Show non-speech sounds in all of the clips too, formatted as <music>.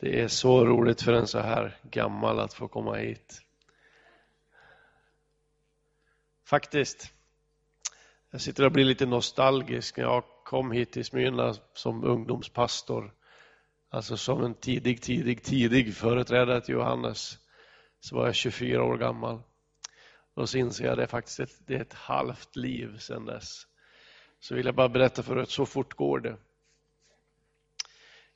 Det är så roligt för en så här gammal att få komma hit. Faktiskt. Jag sitter och blir lite nostalgisk när jag kom hit till Smyrna som ungdomspastor. Alltså som en tidig, tidig, tidig företrädare till Johannes. Så var jag 24 år gammal. Och så inser jag att det är faktiskt ett, det är ett halvt liv sedan dess. Så vill jag bara berätta för er att så fort går det.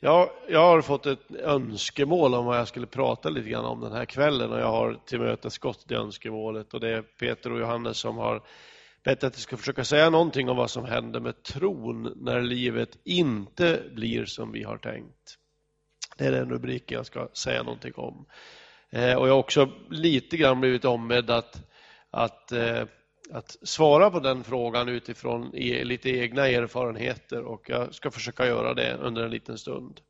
Jag, jag har fått ett önskemål om vad jag skulle prata lite grann om den här kvällen och jag har tillmötesgått det önskemålet och det är Peter och Johannes som har bett att jag ska försöka säga någonting om vad som händer med tron när livet inte blir som vi har tänkt. Det är den rubriken jag ska säga någonting om. Eh, och jag har också lite grann blivit ombedd att, att, eh, att svara på den frågan utifrån e, lite egna erfarenheter och jag ska försöka göra det under en liten stund.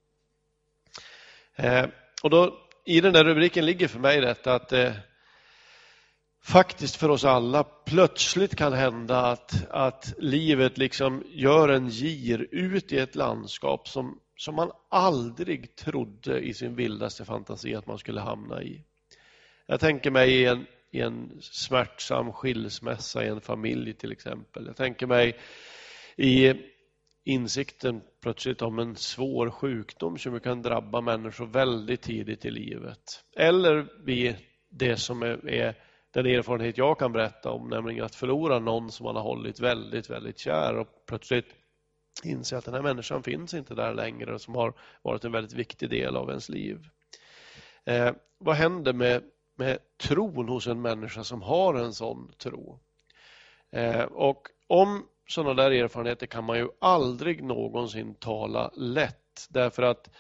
Eh, och då, I den där rubriken ligger för mig detta att det faktiskt för oss alla plötsligt kan hända att, att livet liksom gör en gir ut i ett landskap som som man aldrig trodde i sin vildaste fantasi att man skulle hamna i. Jag tänker mig i en, i en smärtsam skilsmässa i en familj till exempel. Jag tänker mig i insikten plötsligt om en svår sjukdom som kan drabba människor väldigt tidigt i livet. Eller vid det som är, är den erfarenhet jag kan berätta om, nämligen att förlora någon som man har hållit väldigt, väldigt kär och plötsligt inse att den här människan finns inte där längre och som har varit en väldigt viktig del av ens liv. Eh, vad händer med, med tron hos en människa som har en sån tro? Eh, och om sådana där erfarenheter kan man ju aldrig någonsin tala lätt därför att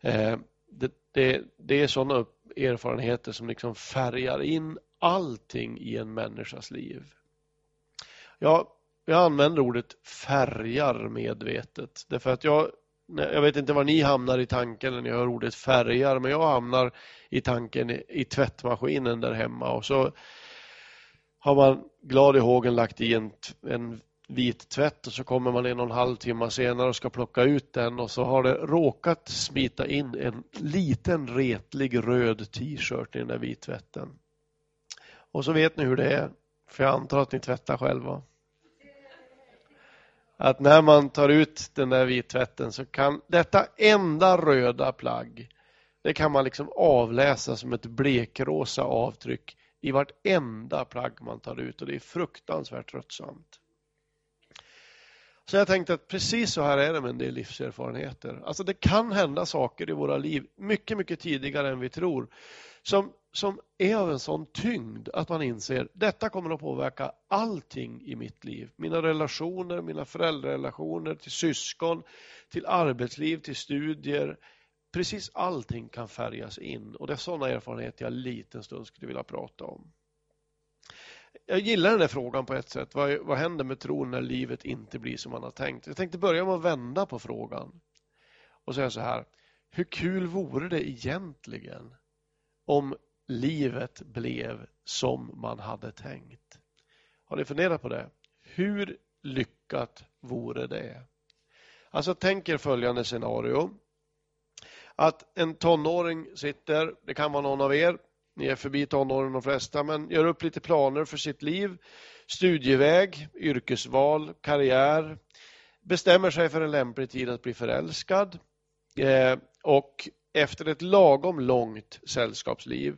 eh, det, det, det, är sådana erfarenheter som liksom färgar in allting i en människas liv. Jag jag använder ordet färgar medvetet. Därför att jag, jag vet inte var ni hamnar i tanken när ni hör ordet färgar, men jag hamnar i tanken i, i tvättmaskinen där hemma. Och så har man glad i hågen lagt i en, en vit tvätt och så kommer man en och en halv timme senare och ska plocka ut den. Och så har det råkat smita in en liten retlig röd t-shirt i den där vittvätten. Och så vet ni hur det är, för jag antar att ni tvättar själva att när man tar ut den där vittvätten så kan detta enda röda plagg, det kan man liksom avläsa som ett blekrosa avtryck i vartenda plagg man tar ut och det är fruktansvärt tröttsamt. Så jag tänkte att precis så här är det med en del livserfarenheter. Alltså det kan hända saker i våra liv mycket, mycket tidigare än vi tror som, som är av en sån tyngd att man inser detta kommer att påverka allting i mitt liv. Mina relationer, mina föräldrarelationer, till syskon, till arbetsliv, till studier. Precis allting kan färgas in och det är sådana erfarenheter jag en liten stund skulle vilja prata om. Jag gillar den där frågan på ett sätt. Vad, vad händer med tron när livet inte blir som man har tänkt? Jag tänkte börja med att vända på frågan och säga så här. Hur kul vore det egentligen om livet blev som man hade tänkt. Har ni funderat på det? Hur lyckat vore det? Alltså tänk er följande scenario. Att en tonåring sitter, det kan vara någon av er, ni är förbi tonåren de flesta, men gör upp lite planer för sitt liv. Studieväg, yrkesval, karriär. Bestämmer sig för en lämplig tid att bli förälskad. Eh, och efter ett lagom långt sällskapsliv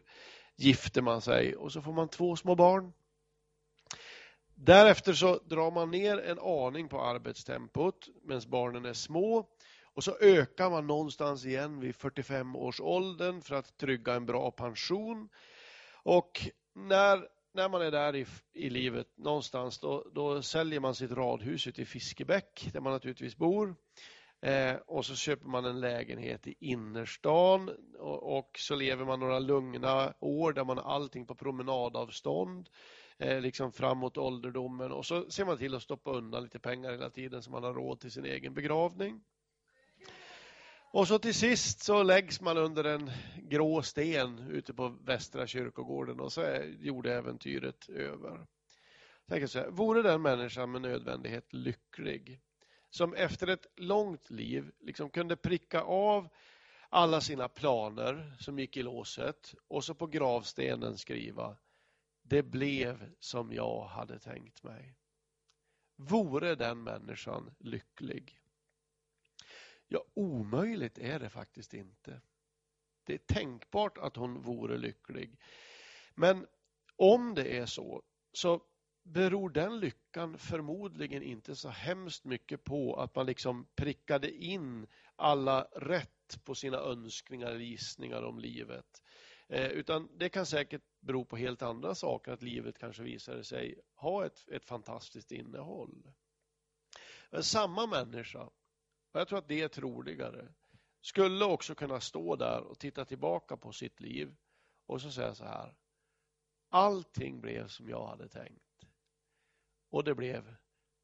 gifter man sig och så får man två små barn. Därefter så drar man ner en aning på arbetstempot medan barnen är små och så ökar man någonstans igen vid 45 års åldern för att trygga en bra pension. Och när, när man är där i, i livet någonstans då, då säljer man sitt radhus ute i Fiskebäck där man naturligtvis bor Eh, och så köper man en lägenhet i innerstan och, och, så lever man några lugna år där man har allting på promenadavstånd eh, liksom framåt ålderdomen och så ser man till att stoppa undan lite pengar hela tiden så man har råd till sin egen begravning. Och så till sist så läggs man under en grå sten ute på Västra kyrkogården och så är jordäventyret över. Tänk så här, vore den människan med nödvändighet lycklig som efter ett långt liv liksom kunde pricka av alla sina planer som gick i låset och så på gravstenen skriva Det blev som jag hade tänkt mig. Vore den människan lycklig? Ja, omöjligt är det faktiskt inte. Det är tänkbart att hon vore lycklig. Men om det är så, så beror den lyckan förmodligen inte så hemskt mycket på att man liksom prickade in alla rätt på sina önskningar eller gissningar om livet. Eh, utan det kan säkert bero på helt andra saker, att livet kanske visade sig ha ett, ett fantastiskt innehåll. Men samma människa, och jag tror att det är troligare, skulle också kunna stå där och titta tillbaka på sitt liv och så säga så här. Allting blev som jag hade tänkt. Och det blev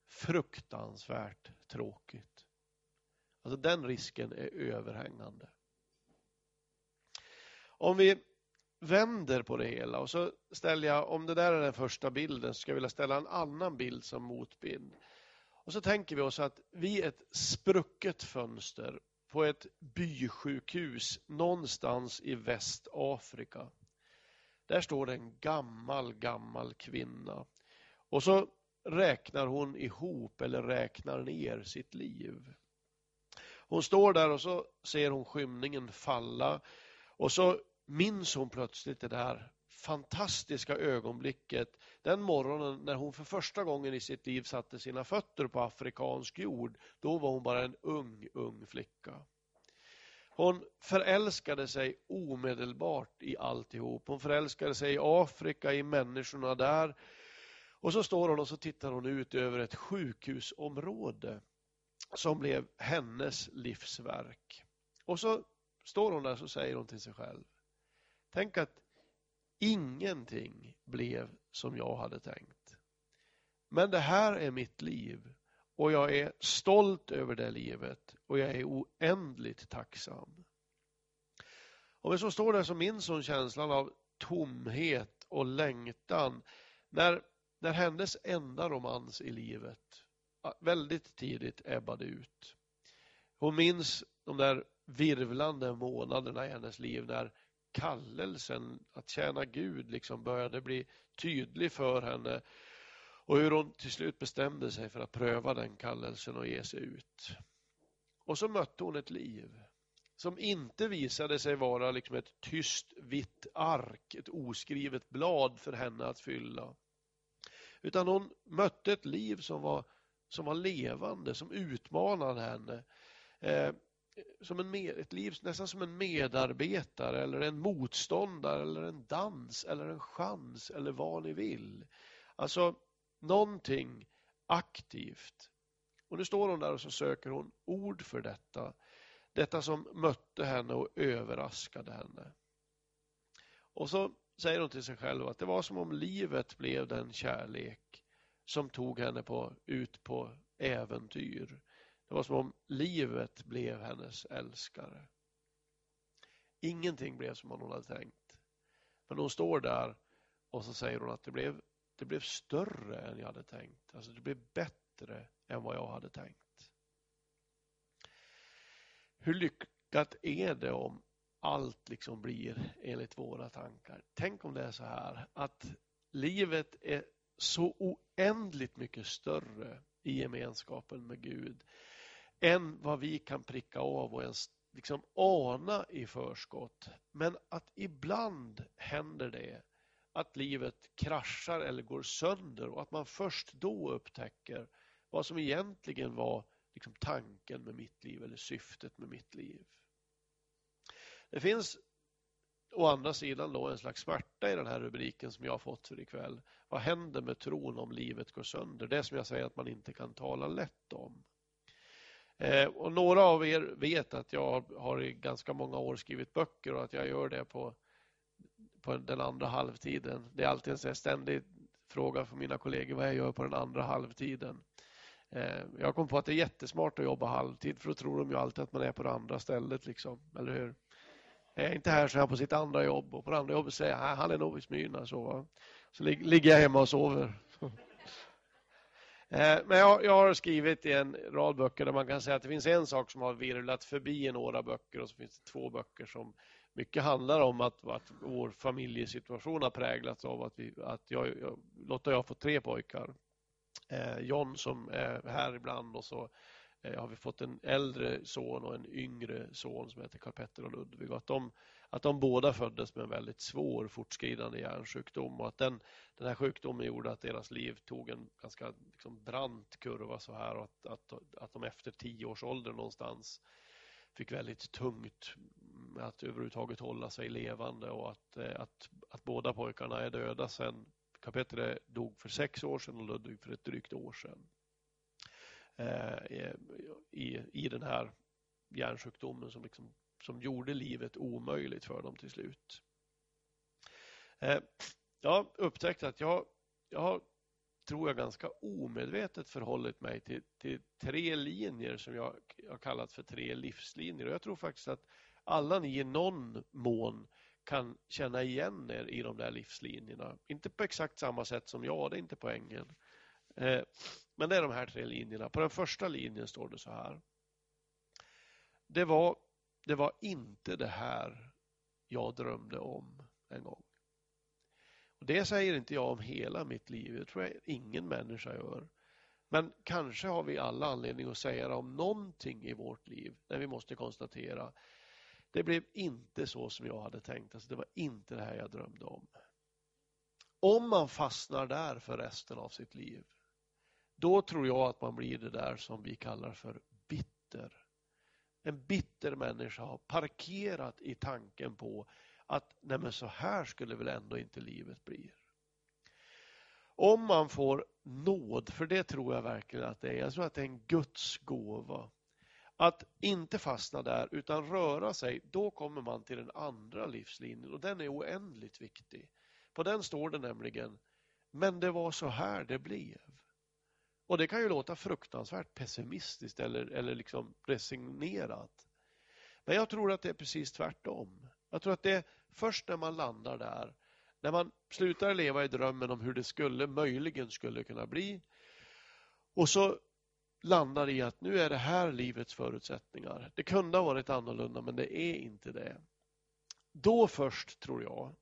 fruktansvärt tråkigt. Alltså den risken är överhängande. Om vi vänder på det hela och så ställer jag, om det där är den första bilden, så ska jag vilja ställa en annan bild som motbild. Och så tänker vi oss att vi är ett sprucket fönster på ett bysjukhus någonstans i Västafrika. Där står det en gammal, gammal kvinna. Och så räknar hon ihop eller räknar ner sitt liv. Hon står där och så ser hon skymningen falla och så minns hon plötsligt det där fantastiska ögonblicket den morgonen när hon för första gången i sitt liv satte sina fötter på afrikansk jord. Då var hon bara en ung, ung flicka. Hon förälskade sig omedelbart i alltihop. Hon förälskade sig i Afrika, i människorna där. Och så står hon och så tittar hon ut över ett sjukhusområde som blev hennes livsverk. Och så står hon där och säger hon till sig själv. Tänk att ingenting blev som jag hade tänkt. Men det här är mitt liv och jag är stolt över det livet och jag är oändligt tacksam. Och så står det så minns hon känslan av tomhet och längtan när, när hennes enda romans i livet väldigt tidigt ebbade ut. Hon minns de där virvlande månaderna i hennes liv när kallelsen att tjäna Gud liksom började bli tydlig för henne och hur hon till slut bestämde sig för att pröva den kallelsen och ge sig ut. Och så mötte hon ett liv som inte visade sig vara liksom ett tyst vitt ark, ett oskrivet blad för henne att fylla. Utan hon mötte ett liv som var, som var levande, som utmanade henne. Eh, som en, ett liv nästan som en medarbetare eller en motståndare eller en dans eller en chans eller vad ni vill. Alltså någonting aktivt. Och nu står hon där och så söker hon ord för detta. Detta som mötte henne och överraskade henne. Och så säger hon till sig själv att det var som om livet blev den kärlek som tog henne på, ut på äventyr. Det var som om livet blev hennes älskare. Ingenting blev som hon hade tänkt. Men hon står där och så säger hon att det blev det blev större än jag hade tänkt. Alltså det blev bättre än vad jag hade tänkt. Hur lyckat är det om allt liksom blir enligt våra tankar? Tänk om det är så här att livet är så oändligt mycket större i gemenskapen med Gud än vad vi kan pricka av och ens liksom ana i förskott. Men att ibland händer det att livet kraschar eller går sönder och att man först då upptäcker vad som egentligen var liksom tanken med mitt liv eller syftet med mitt liv. Det finns å andra sidan då en slags smärta i den här rubriken som jag har fått för ikväll. Vad händer med tron om livet går sönder? Det som jag säger att man inte kan tala lätt om. Eh, och några av er vet att jag har i ganska många år skrivit böcker och att jag gör det på på den andra halvtiden. Det är alltid en ständig fråga för mina kollegor vad jag gör på den andra halvtiden. Eh, jag kom på att det är jättesmart att jobba halvtid för då tror de ju alltid att man är på det andra stället. Liksom. Eller hur? Är jag inte här så är jag på sitt andra jobb och på det andra jobbet säger jag han är nog i Smyrna. Så, så ligger jag hemma och sover. <laughs> Eh, men jag, jag, har skrivit i en rad böcker där man kan säga att det finns en sak som har virvlat förbi i några böcker och så finns det två böcker som mycket handlar om att, att vår familjesituation har präglats av att, vi, att jag, jag, Lotta och jag har fått tre pojkar. Eh, John som är här ibland och så Eh, har vi fått en äldre son och en yngre son som heter Karl-Petter och Ludvig. Och att, de, att de båda föddes med en väldigt svår fortskridande hjärnsjukdom och att den, den här sjukdomen gjorde att deras liv tog en ganska liksom, brant kurva så här och att, att, att de efter tio års ålder någonstans fick väldigt tungt med att överhuvudtaget hålla sig levande och att, eh, att, att båda pojkarna är döda sen Kapetre dog för sex år sedan och Ludvig för ett drygt år sedan. Eh, I, i den här hjärnsjukdomen som, liksom, som gjorde livet omöjligt för dem till slut. Eh, jag upptäckte att jag, jag har, tror jag, ganska omedvetet förhållit mig till, till tre linjer som jag har kallat för tre livslinjer. Och jag tror faktiskt att alla ni i någon mån kan känna igen er i de där livslinjerna. Inte på exakt samma sätt som jag, det är inte poängen. Eh, men det är de här tre linjerna. På den första linjen står det så här. Det var, det var inte det här jag drömde om en gång. Och det säger inte jag om hela mitt liv, det tror jag ingen människa gör. Men kanske har vi alla anledning att säga det om någonting i vårt liv när vi måste konstatera det blev inte så som jag hade tänkt. Alltså det var inte det här jag drömde om. Om man fastnar där för resten av sitt liv, då tror jag att man blir det där som vi kallar för bitter. En bitter människa har parkerat i tanken på att nej men så här skulle väl ändå inte livet bli. Om man får nåd, för det tror jag verkligen att det är. Jag tror att det är en Guds gåva att inte fastna där utan röra sig, då kommer man till den andra livslinjen och den är oändligt viktig. På den står det nämligen, men det var så här det blev. Och det kan ju låta fruktansvärt pessimistiskt eller, eller liksom resignerat. Men jag tror att det är precis tvärtom. Jag tror att det är först när man landar där, när man slutar leva i drömmen om hur det skulle, möjligen skulle kunna bli. Och så landar i att nu är det här livets förutsättningar. Det kunde ha varit annorlunda men det är inte det. Då först tror jag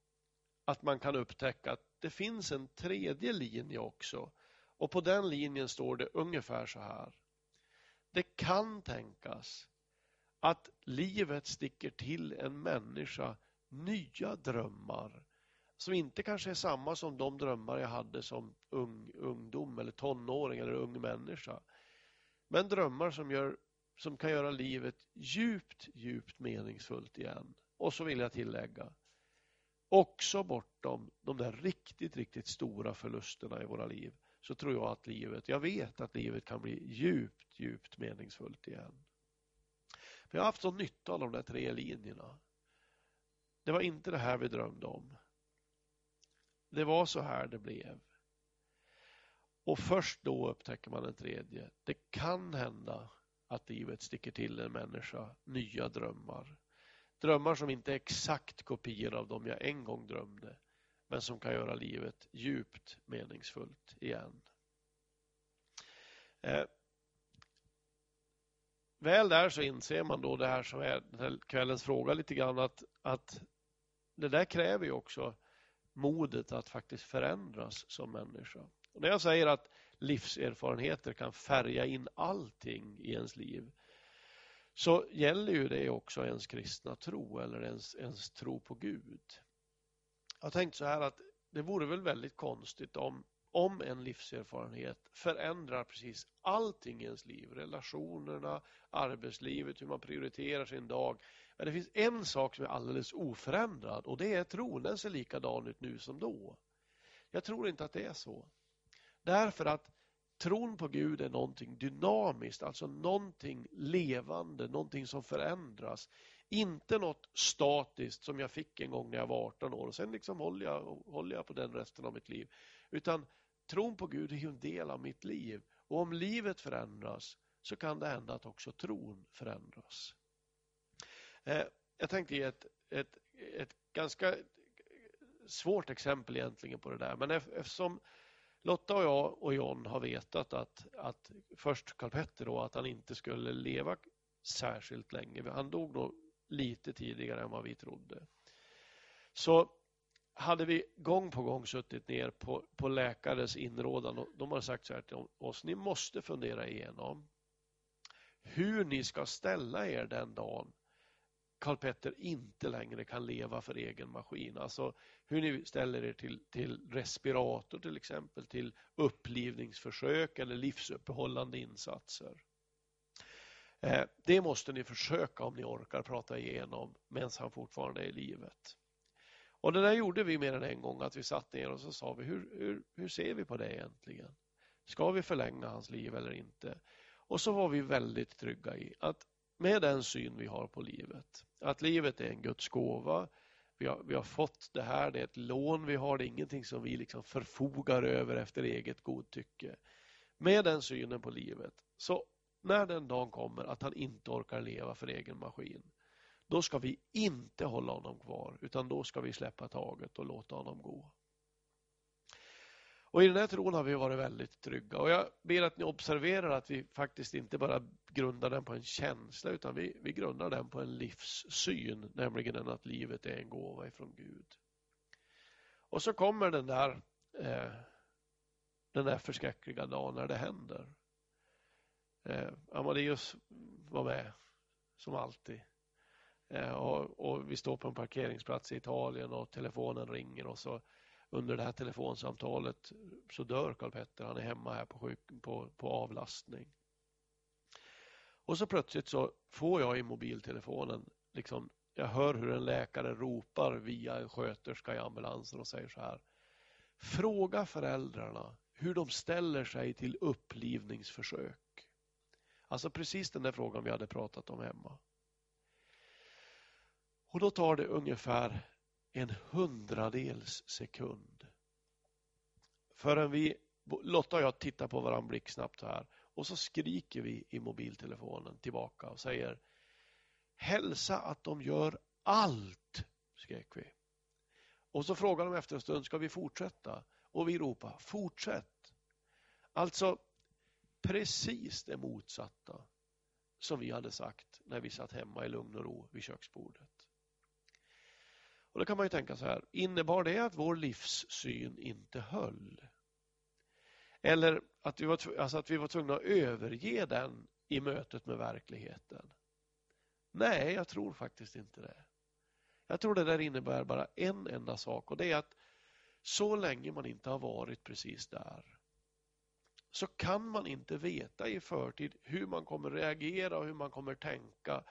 att man kan upptäcka att det finns en tredje linje också och på den linjen står det ungefär så här. Det kan tänkas att livet sticker till en människa nya drömmar som inte kanske är samma som de drömmar jag hade som ung, ungdom eller tonåring eller ung människa. Men drömmar som, gör, som kan göra livet djupt, djupt meningsfullt igen. Och så vill jag tillägga, också bortom de där riktigt, riktigt stora förlusterna i våra liv så tror jag att livet, jag vet att livet kan bli djupt, djupt meningsfullt igen. För jag har haft så nytta av de där tre linjerna. Det var inte det här vi drömde om. Det var så här det blev. Och först då upptäcker man en tredje. Det kan hända att livet sticker till en människa nya drömmar. Drömmar som inte är exakt kopior av dem jag en gång drömde men som kan göra livet djupt meningsfullt igen. Eh, väl där så inser man då det här som är här kvällens fråga lite grann att, att det där kräver ju också modet att faktiskt förändras som människa. Och när jag säger att livserfarenheter kan färga in allting i ens liv så gäller ju det också ens kristna tro eller ens, ens tro på Gud. Jag har tänkt så här att det vore väl väldigt konstigt om, om en livserfarenhet förändrar precis allting i ens liv. Relationerna, arbetslivet, hur man prioriterar sin dag. Men det finns en sak som är alldeles oförändrad och det är tron. Den ser likadan ut nu som då. Jag tror inte att det är så. Därför att tron på Gud är någonting dynamiskt, alltså någonting levande, någonting som förändras. Inte något statiskt som jag fick en gång när jag var 18 år och sen liksom håller jag, håller jag på den resten av mitt liv. Utan tron på Gud är ju en del av mitt liv och om livet förändras så kan det hända att också tron förändras. Eh, jag tänkte ge ett, ett, ett ganska svårt exempel egentligen på det där men eftersom Lotta och jag och John har vetat att, att först Karl-Petter då, att han inte skulle leva särskilt länge. Han dog nog lite tidigare än vad vi trodde. Så hade vi gång på gång suttit ner på, på läkares inrådan och de har sagt så här till oss, ni måste fundera igenom hur ni ska ställa er den dagen Karl Petter inte längre kan leva för egen maskin. Alltså hur ni ställer er till, till respirator till exempel, till upplivningsförsök eller livsuppehållande insatser. Eh, det måste ni försöka om ni orkar prata igenom medan han fortfarande är i livet. Och det där gjorde vi mer än en gång, att vi satt ner och så sa vi hur, hur, hur ser vi på det egentligen? Ska vi förlänga hans liv eller inte? Och så var vi väldigt trygga i att med den syn vi har på livet, att livet är en Guds gåva, vi har, vi har fått det här, det är ett lån vi har, det är ingenting som vi liksom förfogar över efter eget godtycke. Med den synen på livet, så när den dagen kommer att han inte orkar leva för egen maskin, då ska vi inte hålla honom kvar utan då ska vi släppa taget och låta honom gå. Och I den här tron har vi varit väldigt trygga och jag ber att ni observerar att vi faktiskt inte bara grundar den på en känsla utan vi, vi grundar den på en livssyn, nämligen den att livet är en gåva ifrån Gud. Och så kommer den där, eh, den där förskräckliga dagen när det händer. Eh, Amadeus var med, som alltid. Eh, och, och, vi står på en parkeringsplats i Italien och telefonen ringer och så under det här telefonsamtalet så dör Karl Petter. Han är hemma här på, sjuk, på, på avlastning. Och så plötsligt så får jag i mobiltelefonen liksom, jag hör hur en läkare ropar via en sköterska i ambulansen och säger så här. Fråga föräldrarna hur de ställer sig till upplivningsförsök. Alltså precis den där frågan vi hade pratat om hemma. Och då tar det ungefär en hundradels sekund förrän vi, Lotta och jag tittar på varandra blixtsnabbt här och så skriker vi i mobiltelefonen tillbaka och säger Hälsa att de gör allt, skrek vi. Och så frågar de efter en stund, ska vi fortsätta? Och vi ropar, fortsätt! Alltså precis det motsatta som vi hade sagt när vi satt hemma i lugn och ro vid köksbordet. Och Då kan man ju tänka så här, innebar det att vår livssyn inte höll? Eller att vi var, alltså att vi var tvungna att överge den i mötet med verkligheten? Nej, jag tror faktiskt inte det. Jag tror det där innebär bara en enda sak och det är att så länge man inte har varit precis där så kan man inte veta i förtid hur man kommer reagera och hur man kommer tänka.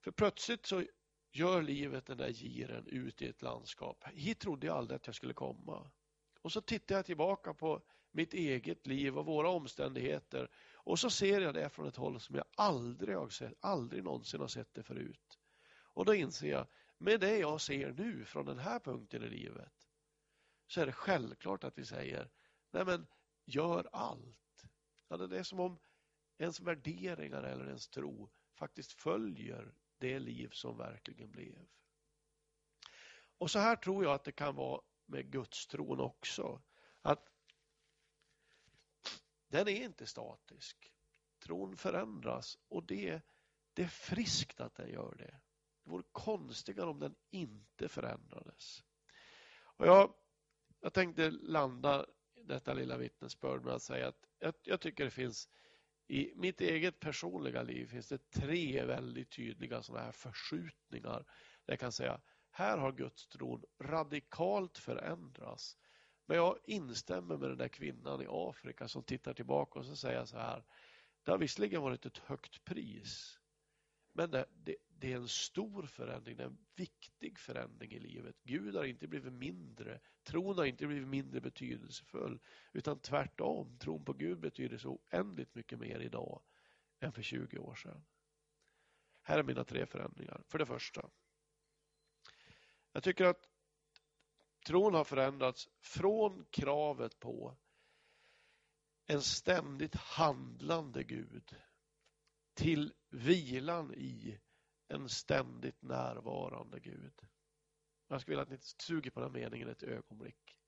För plötsligt så gör livet den där giren ut i ett landskap. Hit trodde jag aldrig att jag skulle komma. Och så tittar jag tillbaka på mitt eget liv och våra omständigheter och så ser jag det från ett håll som jag aldrig har sett, aldrig någonsin har sett det förut. Och då inser jag, med det jag ser nu från den här punkten i livet så är det självklart att vi säger, nej men gör allt. Ja, det är som om ens värderingar eller ens tro faktiskt följer det liv som verkligen blev. Och så här tror jag att det kan vara med gudstron också. Att den är inte statisk. Tron förändras och det, det är friskt att den gör det. Det vore konstigare om den inte förändrades. Och jag, jag tänkte landa detta lilla vittnesbörd med att säga att jag, jag tycker det finns i mitt eget personliga liv finns det tre väldigt tydliga sådana här förskjutningar. Där jag kan säga, här har gudstron radikalt förändrats. Men jag instämmer med den där kvinnan i Afrika som tittar tillbaka och så säger så här. Det har visserligen varit ett högt pris. Men det, det, det, är en stor förändring, det är en viktig förändring i livet. Gud har inte blivit mindre, tron har inte blivit mindre betydelsefull, utan tvärtom, tron på Gud betyder så oändligt mycket mer idag än för 20 år sedan. Här är mina tre förändringar. För det första, jag tycker att tron har förändrats från kravet på en ständigt handlande Gud till vilan i en ständigt närvarande Gud. Jag skulle vilja att ni suger på den meningen ett ögonblick.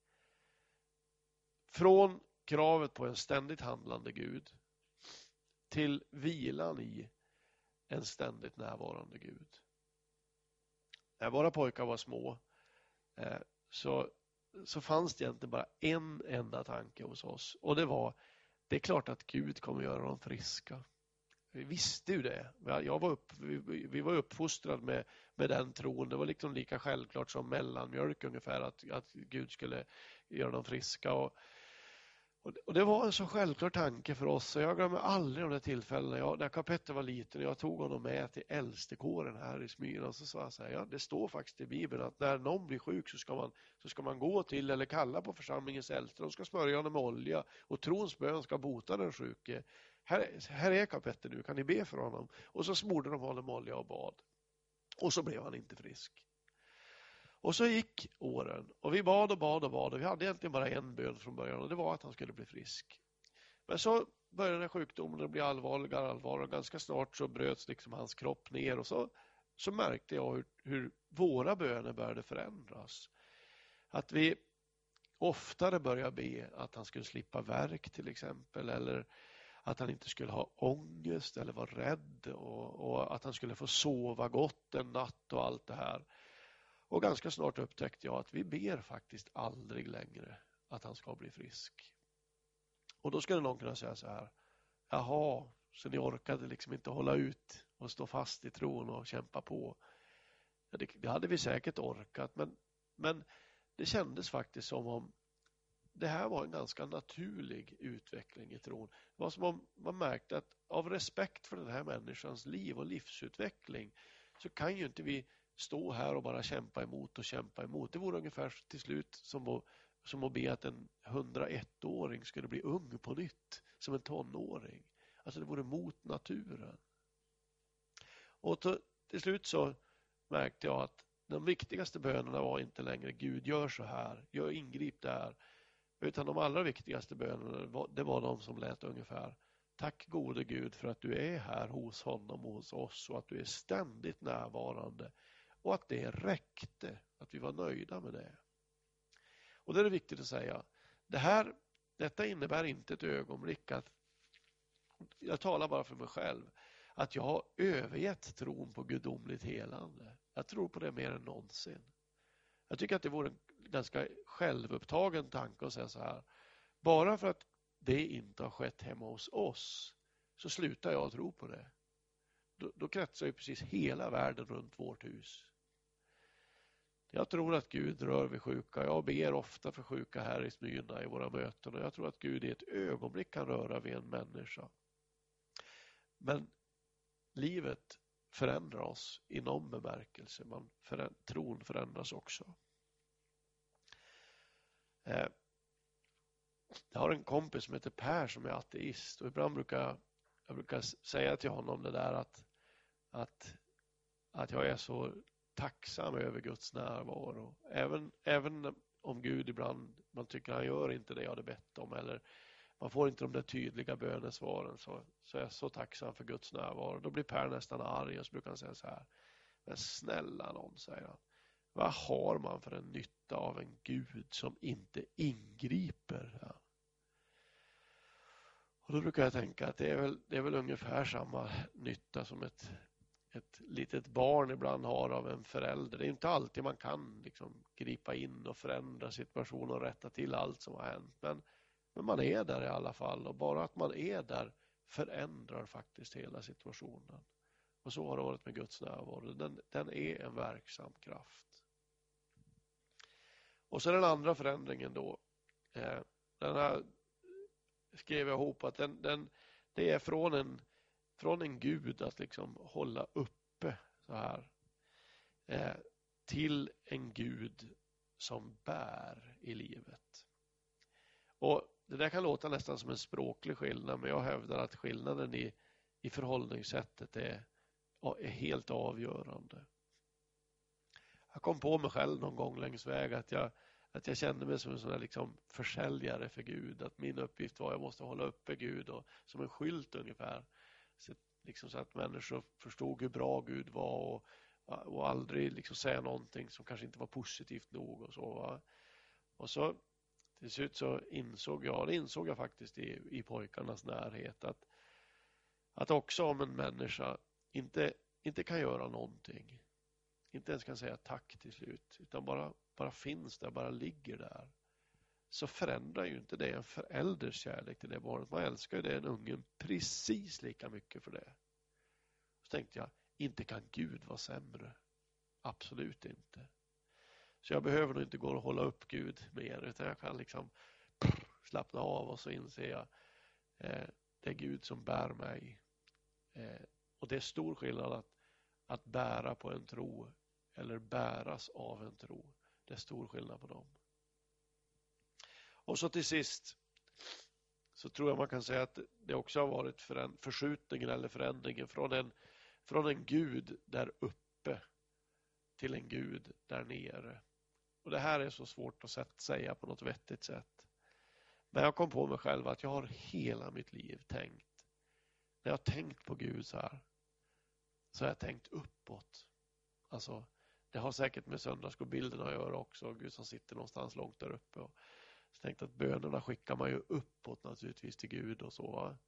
från kravet på en ständigt handlande Gud till vilan i en ständigt närvarande Gud. När våra pojkar var små eh, så, så fanns det egentligen bara en enda tanke hos oss och det var det är klart att Gud kommer göra dem friska. Vi visste ju det. Jag var upp, vi, vi var uppfostrade med, med den tron. Det var liksom lika självklart som mellanmjölk ungefär att, att Gud skulle göra dem friska. Och, och det var en så självklar tanke för oss. så jag glömmer aldrig de där tillfällena. Jag, när Karl-Petter var liten och jag tog honom med till äldstekåren här i Smyna så sa jag så här, ja, det står faktiskt i Bibeln att när någon blir sjuk så ska man, så ska man gå till eller kalla på församlingens äldste. De ska smörja honom med olja och trons bön ska bota den sjuke. Här, här är Karl-Petter nu, kan ni be för honom? Och så smorde de honom med olja och bad. Och så blev han inte frisk. Och så gick åren och vi bad och bad och bad och vi hade egentligen bara en bön från början och det var att han skulle bli frisk. Men så började den sjukdomen att bli allvarligare och allvarligare och ganska snart så bröts liksom hans kropp ner och så, så märkte jag hur, hur våra böner började förändras. Att vi oftare började be att han skulle slippa verk till exempel eller att han inte skulle ha ångest eller vara rädd och, och att han skulle få sova gott en natt och allt det här. Och ganska snart upptäckte jag att vi ber faktiskt aldrig längre att han ska bli frisk. Och då skulle någon kunna säga så här, jaha, så ni orkade liksom inte hålla ut och stå fast i tron och kämpa på. Ja, det, det, hade vi säkert orkat, men, men det kändes faktiskt som om det här var en ganska naturlig utveckling i tron. Det var som om man märkte att av respekt för den här människans liv och livsutveckling så kan ju inte vi stå här och bara kämpa emot och kämpa emot. Det vore ungefär till slut som att, som att be att en 101-åring skulle bli ung på nytt, som en tonåring. Alltså det vore mot naturen. Och till, till slut så märkte jag att de viktigaste bönerna var inte längre Gud gör så här, gör ingrip där. Utan de allra viktigaste bönerna det var de som lät ungefär Tack gode Gud för att du är här hos honom och hos oss och att du är ständigt närvarande och att det räckte, att vi var nöjda med det. Och det är viktigt att säga. Det här, detta innebär inte ett ögonblick att jag talar bara för mig själv att jag har övergett tron på gudomligt helande. Jag tror på det mer än någonsin. Jag tycker att det vore en ganska självupptagen tanke att säga så här. Bara för att det inte har skett hemma hos oss så slutar jag tro på det. Då, då kretsar ju precis hela världen runt vårt hus. Jag tror att Gud rör vid sjuka. Jag ber ofta för sjuka här i Smyrna i våra möten och jag tror att Gud i ett ögonblick kan röra vid en människa. Men livet förändrar oss i någon bemärkelse. Man föränd tron förändras också. Eh, jag har en kompis som heter Per som är ateist och ibland brukar jag brukar säga till honom det där att, att, att jag är så tacksam över Guds närvaro. Även, även om Gud ibland, man tycker han gör inte det jag hade bett om eller man får inte de där tydliga bönesvaren så, så är jag så tacksam för Guds närvaro. Då blir Per nästan arg och så brukar han säga så här. Men snälla någon, säger han. Vad har man för en nytta av en Gud som inte ingriper? Ja. Och då brukar jag tänka att det är väl, det är väl ungefär samma nytta som ett ett litet barn ibland har av en förälder. Det är inte alltid man kan liksom gripa in och förändra situationen och rätta till allt som har hänt. Men, men man är där i alla fall och bara att man är där förändrar faktiskt hela situationen. Och så har det varit med Guds närvaro. Den, den är en verksam kraft. Och så den andra förändringen då. Eh, den här skrev jag ihop att den, den, det är från en från en gud att liksom hålla uppe så här eh, till en gud som bär i livet. Och Det där kan låta nästan som en språklig skillnad men jag hävdar att skillnaden i, i förhållningssättet är, är helt avgörande. Jag kom på mig själv någon gång längs väg att jag, att jag kände mig som en sån där liksom försäljare för Gud. Att min uppgift var att jag måste hålla uppe Gud och, som en skylt ungefär. Så, liksom så att människor förstod hur bra Gud var och, och aldrig liksom säga någonting som kanske inte var positivt nog och så. Va? Och så till slut så insåg jag, det insåg jag faktiskt i, i pojkarnas närhet, att, att också om en människa inte, inte kan göra någonting, inte ens kan säga tack till slut, utan bara, bara finns där, bara ligger där, så förändrar ju inte det en förälders kärlek till det barnet. Man älskar ju den ungen precis lika mycket för det. Så tänkte jag, inte kan Gud vara sämre. Absolut inte. Så jag behöver nog inte gå och hålla upp Gud mer utan jag kan liksom slappna av och så inser jag eh, det är Gud som bär mig. Eh, och det är stor skillnad att, att bära på en tro eller bäras av en tro. Det är stor skillnad på dem. Och så till sist så tror jag man kan säga att det också har varit förskjutningen eller förändringen från en, från en Gud där uppe till en Gud där nere. Och det här är så svårt att säga på något vettigt sätt. Men jag kom på mig själv att jag har hela mitt liv tänkt. När jag har tänkt på Gud så här så har jag tänkt uppåt. Alltså, det har säkert med söndagsskobilderna att göra också. Gud som sitter någonstans långt där uppe. Och så tänkte att bönerna skickar man ju uppåt naturligtvis till Gud och så.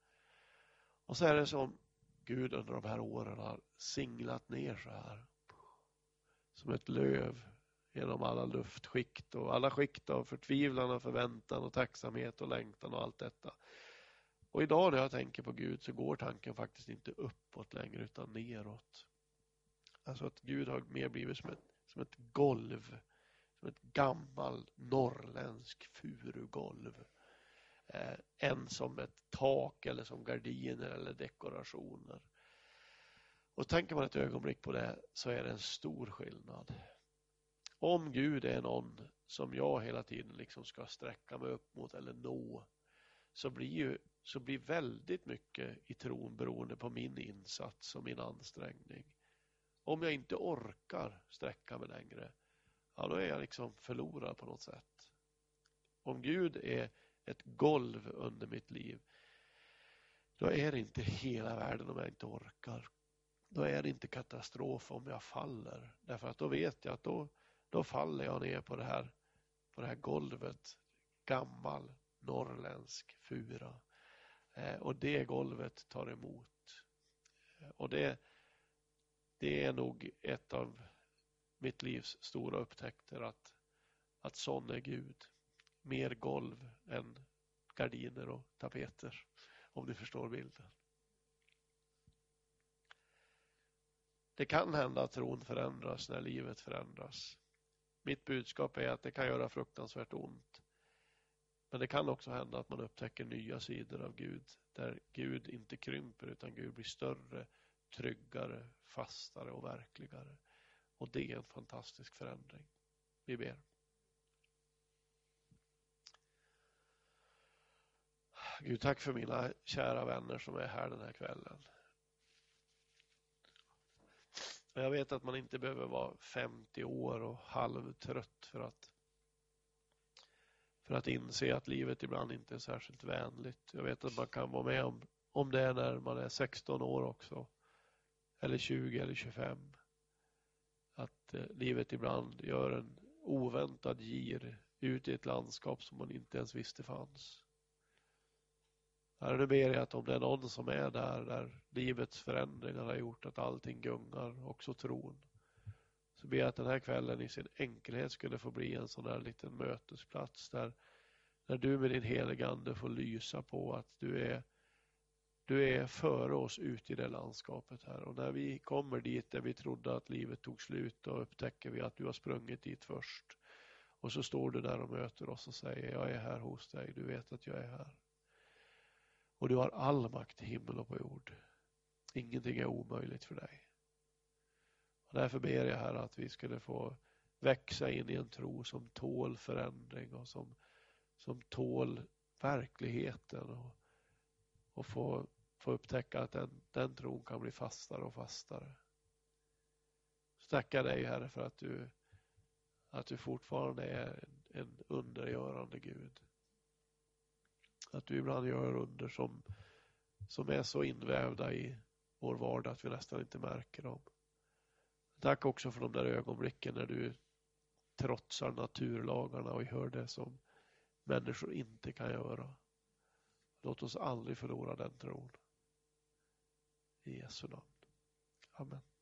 Och så är det som Gud under de här åren har singlat ner så här. Som ett löv genom alla luftskikt och alla skikt av förtvivlan och förväntan och tacksamhet och längtan och allt detta. Och idag när jag tänker på Gud så går tanken faktiskt inte uppåt längre utan neråt. Alltså att Gud har mer blivit som ett, som ett golv, som ett gammalt norrländsk furugolv. Eh, än som ett tak eller som gardiner eller dekorationer. Och tänker man ett ögonblick på det så är det en stor skillnad. Om Gud är någon som jag hela tiden liksom ska sträcka mig upp mot eller nå så blir ju så blir väldigt mycket i tron beroende på min insats och min ansträngning. Om jag inte orkar sträcka mig längre, ja då är jag liksom förlorad på något sätt. Om Gud är ett golv under mitt liv, då är det inte hela världen om jag inte orkar. Då är det inte katastrof om jag faller. Därför att då vet jag att då, då faller jag ner på det här, på det här golvet. Gammal norrländsk fura. Eh, och det golvet tar emot. Eh, och det, det är nog ett av mitt livs stora upptäckter att, att sån är Gud. Mer golv än gardiner och tapeter, om du förstår bilden. Det kan hända att tron förändras när livet förändras. Mitt budskap är att det kan göra fruktansvärt ont. Men det kan också hända att man upptäcker nya sidor av Gud där Gud inte krymper utan Gud blir större, tryggare, fastare och verkligare. Och det är en fantastisk förändring. Vi ber. Gud, tack för mina kära vänner som är här den här kvällen. Jag vet att man inte behöver vara 50 år och halvtrött för att för att inse att livet ibland inte är särskilt vänligt. Jag vet att man kan vara med om, om det när man är 16 år också. Eller 20 eller 25. Att eh, livet ibland gör en oväntad gir ut i ett landskap som man inte ens visste fanns. Herre, nu ber jag att om det är någon som är där, där livets förändringar har gjort att allting gungar, också tron, så ber jag att den här kvällen i sin enkelhet skulle få bli en sån här liten mötesplats där, där du med din heliga ande får lysa på att du är du är före oss ut i det landskapet här och när vi kommer dit där vi trodde att livet tog slut då upptäcker vi att du har sprungit dit först. Och så står du där och möter oss och säger jag är här hos dig, du vet att jag är här. Och du har all makt i himmel och på jord. Ingenting är omöjligt för dig. Och därför ber jag här att vi skulle få växa in i en tro som tål förändring och som, som tål verkligheten och, och få, få upptäcka att den, den tron kan bli fastare och fastare. Så tackar dig Herre för att du, att du fortfarande är en, en undergörande Gud. Att du ibland gör under som, som är så invävda i vår vardag att vi nästan inte märker dem. Tack också för de där ögonblicken när du trotsar naturlagarna och gör det som människor inte kan göra. Låt oss aldrig förlora den tron. I Jesu namn. Amen.